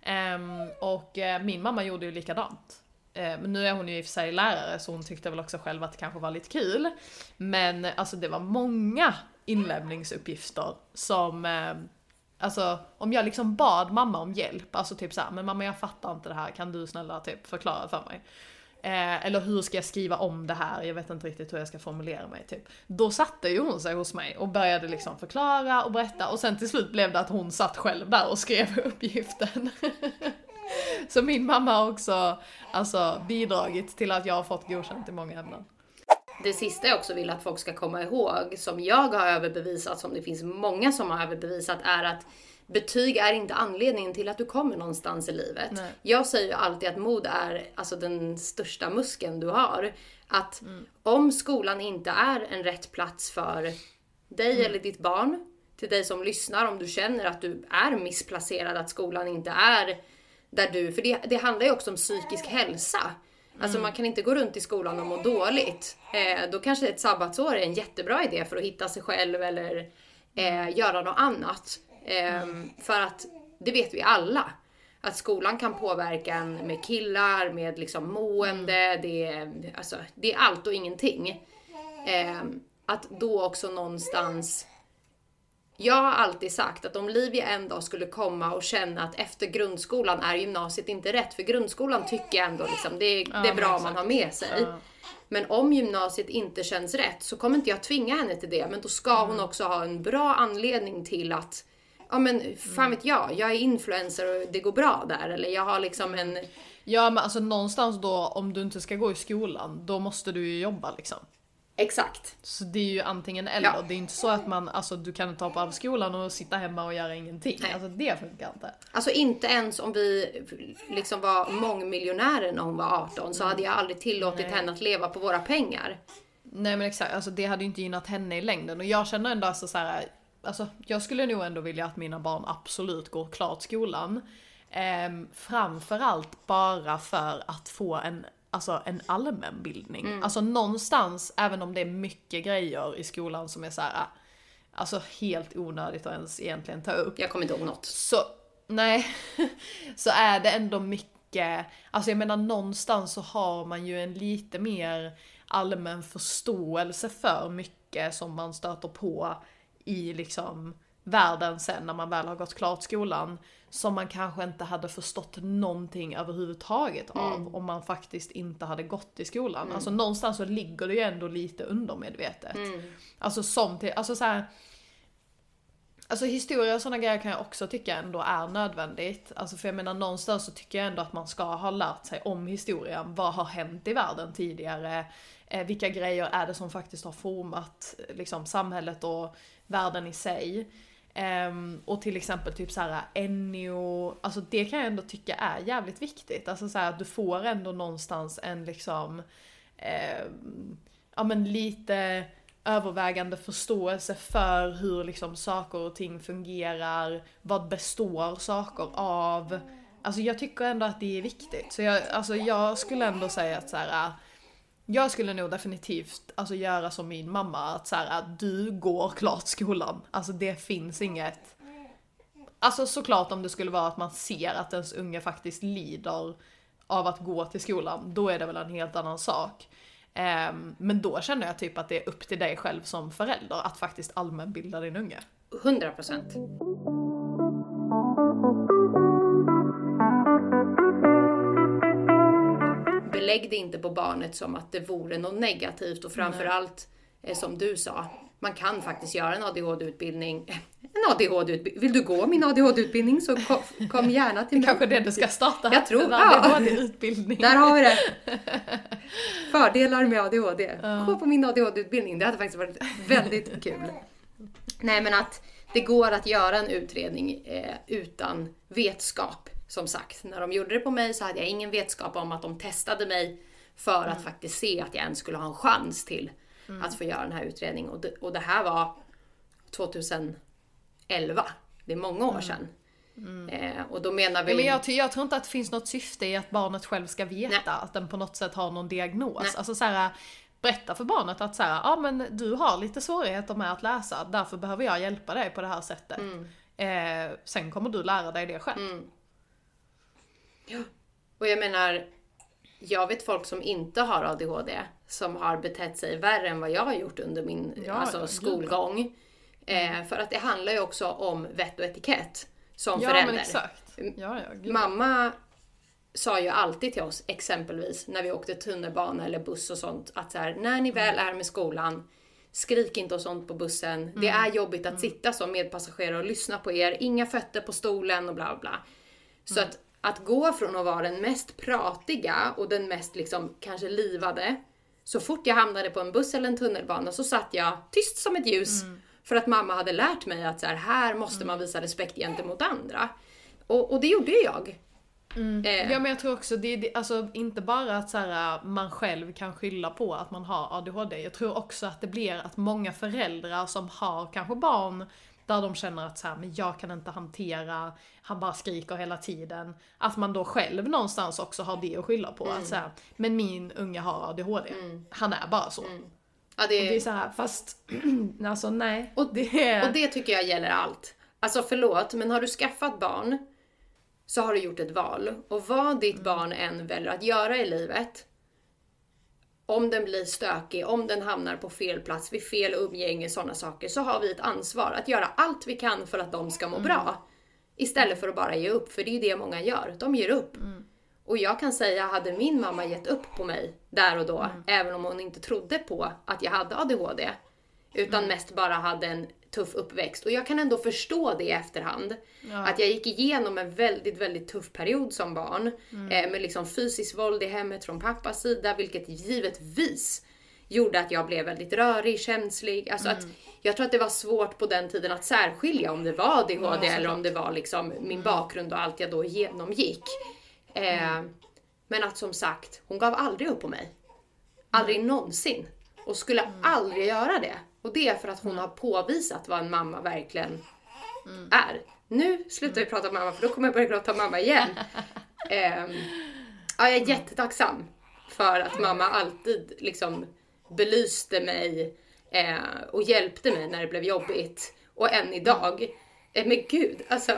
Eh, och eh, min mamma gjorde ju likadant. Ehm, men nu är hon ju i och för sig lärare så hon tyckte väl också själv att det kanske var lite kul. Men alltså det var många inlämningsuppgifter som eh, Alltså om jag liksom bad mamma om hjälp, alltså typ såhär, men mamma jag fattar inte det här, kan du snälla typ förklara för mig? Eh, eller hur ska jag skriva om det här? Jag vet inte riktigt hur jag ska formulera mig typ. Då satte ju hon sig hos mig och började liksom förklara och berätta och sen till slut blev det att hon satt själv där och skrev uppgiften. Så min mamma har också alltså, bidragit till att jag har fått godkänt i många ämnen. Det sista jag också vill att folk ska komma ihåg, som jag har överbevisat, som det finns många som har överbevisat, är att betyg är inte anledningen till att du kommer någonstans i livet. Nej. Jag säger ju alltid att mod är alltså den största muskeln du har. Att Mm. om skolan inte är en rätt plats för dig Mm. eller ditt barn, till dig som lyssnar, om du känner att du är missplacerad, att skolan inte är där du, för det, det handlar ju också om psykisk hälsa. Alltså man kan inte gå runt i skolan och må dåligt. Eh, då kanske ett sabbatsår är en jättebra idé för att hitta sig själv eller eh, göra något annat. Eh, För att det vet vi alla. Att skolan kan påverka en med killar, med liksom mående, det, är, alltså, det är allt och ingenting. Eh, att då också någonstans jag har alltid sagt att om Livia en dag skulle komma och känna att efter grundskolan är gymnasiet inte rätt, för grundskolan tycker jag ändå liksom, det, är- det är bra man har med sig. Ja. Men om gymnasiet inte känns rätt så kommer inte jag tvinga henne till det, men då ska Mm. hon också ha en bra anledning till att Ja men fan vet jag, jag är influencer och det går bra där. Eller jag har liksom en... Ja men alltså någonstans då, om du inte ska gå i skolan, då måste du ju jobba liksom. Exakt. Så det är ju antingen eller. Ja. Det är inte så att man, alltså du kan inte hoppa av skolan och sitta hemma och göra ingenting. Nej. Alltså det funkar inte. Alltså inte ens om vi liksom var mångmiljonärer när hon var 18 så hade jag aldrig tillåtit Nej. henne att leva på våra pengar. Nej men exakt, alltså det hade ju inte gynnat henne i längden. Och jag känner ändå alltså så här, alltså jag skulle nog ändå vilja att mina barn absolut går klart skolan. Ehm, framförallt bara för att få en, alltså en allmänbildning. Alltså någonstans, även om det är mycket grejer i skolan som är så här, alltså helt onödigt att ens egentligen ta upp. Jag kommer inte ihåg något. Så nej, så är det ändå mycket, alltså jag menar någonstans så har man ju en lite mer allmän förståelse för mycket som man stöter på i liksom världen sen när man väl har gått klart skolan. Som man kanske inte hade förstått någonting överhuvudtaget av Mm. om man faktiskt inte hade gått i skolan. Alltså någonstans så ligger det ju ändå lite undermedvetet. Mm. Alltså som till, alltså så här. Alltså historia och sådana grejer kan jag också tycka ändå är nödvändigt. Alltså för jag menar någonstans så tycker jag ändå att man ska ha lärt sig om historien. Vad har hänt i världen tidigare? Eh, vilka grejer är det som faktiskt har format liksom, samhället och världen i sig? Um, och till exempel typ såhär Ennio, alltså det kan jag ändå tycka är jävligt viktigt. Alltså såhär att du får ändå någonstans en liksom, ehm, ja men lite övervägande förståelse för hur liksom saker och ting fungerar, vad består saker av. Alltså jag tycker ändå att det är viktigt. Så jag, alltså jag skulle ändå säga att såhär... Jag skulle nog definitivt alltså, göra som min mamma, att så här, att du går klart skolan. Alltså det finns inget. Alltså såklart om det skulle vara att man ser att ens unge faktiskt lider av att gå till skolan, då är det väl en helt annan sak. Um, men då känner jag typ att det är upp till dig själv som förälder att faktiskt allmänbilda din unge. 100 procent. Belägg det inte på barnet som att det vore något negativt och framförallt eh, som du sa, man kan faktiskt göra en ADHD-utbildning. En ADHD-utbildning. Vill du gå min ADHD-utbildning så kom, kom gärna till mig. Kanske det du ska starta? Jag tror- en ja. ADHD-utbildning. Där har vi det! Fördelar med ADHD. Gå på min ADHD-utbildning, det hade faktiskt varit väldigt kul. Nej men att det går att göra en utredning eh, utan vetskap. Som sagt, när de gjorde det på mig så hade jag ingen vetskap om att de testade mig för att faktiskt se att jag ens skulle ha en chans till att få göra den här utredningen. Och det, och det här var 2011. Det är många år sedan. Eh, och då menar vi... Ja, men jag, jag tror inte att det finns något syfte i att barnet själv ska veta Nej. att den på något sätt har någon diagnos. Nej. Alltså så här, berätta för barnet att så här, ja men du har lite svårigheter med att läsa, därför behöver jag hjälpa dig på det här sättet. Eh, sen kommer du lära dig det själv. Mm. Och jag menar, jag vet folk som inte har ADHD som har betett sig värre än vad jag har gjort under min Ja, alltså, skolgång. Eh, för att det handlar ju också om vett och etikett som Ja förälder. men exakt. Ja, ja. Mamma sa ju alltid till oss, exempelvis när vi åkte tunnelbana eller buss och sånt, att så här, när ni väl är med skolan, skrik inte och sånt på bussen. Det är jobbigt att sitta som medpassagerare och lyssna på er. Inga fötter på stolen och bla bla. Så att, att gå från att vara den mest pratiga och den mest liksom kanske livade, så fort jag hamnade på en buss eller en tunnelbana så satt jag tyst som ett ljus. För att mamma hade lärt mig att så här, här måste man visa respekt gentemot andra. Och, och det gjorde ju jag. Eh, Ja men jag tror också det det, alltså inte bara att så här, man själv kan skylla på att man har ADHD. Jag tror också att det blir att många föräldrar som har kanske barn där de känner att så här, men jag kan inte hantera, han bara skriker hela tiden. Att man då själv någonstans också har det att skylla på. Att så här, men min unge har ADHD. Han är bara så. ja, Och det är det, så här, fast alltså nej. Och- det är... och det tycker jag gäller allt. Alltså förlåt, men har du skaffat barn så har du gjort ett val. Och vad ditt barn än väljer att göra i livet, om den blir stökig, om den hamnar på fel plats, vid fel umgänge, sådana saker, så har vi ett ansvar att göra allt vi kan för att de ska må bra. Istället för att bara ge upp, för det är ju det många gör. De ger upp. Och jag kan säga, hade min mamma gett upp på mig där och då, även om hon inte trodde på att jag hade ADHD, utan mest bara hade en tuff uppväxt. Och jag kan ändå förstå det i efterhand. Att jag gick igenom en väldigt, väldigt tuff period som barn. Eh, med liksom fysiskt våld i hemmet från pappas sida, vilket givetvis gjorde att jag blev väldigt rörig, känslig. Alltså att jag tror att det var svårt på den tiden att särskilja om det var ADHD eller om det var liksom min bakgrund och allt jag då genomgick. Eh, Men att som sagt, hon gav aldrig upp på mig. Aldrig någonsin. Och skulle aldrig göra det. Och det är för att hon har påvisat vad en mamma verkligen är. Nu slutar vi prata om mamma för då kommer jag börja gråta mamma igen. Ehm, ja, jag är jättetacksam för att mamma alltid liksom belyste mig eh, och hjälpte mig när det blev jobbigt. Och än idag. Eh, men gud, alltså.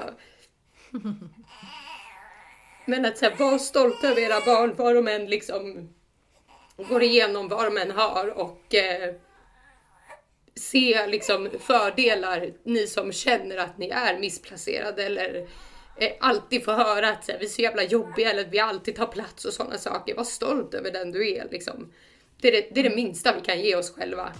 Men att så här, vara stolt över era barn, vad de än liksom går igenom, vad de än har och eh, se liksom fördelar, ni som känner att ni är missplacerade eller eh, alltid får höra att vi är så jävla jobbiga eller att vi alltid tar plats och sådana saker. Var stolt över den du är liksom. Det är det, det är det minsta vi kan ge oss själva.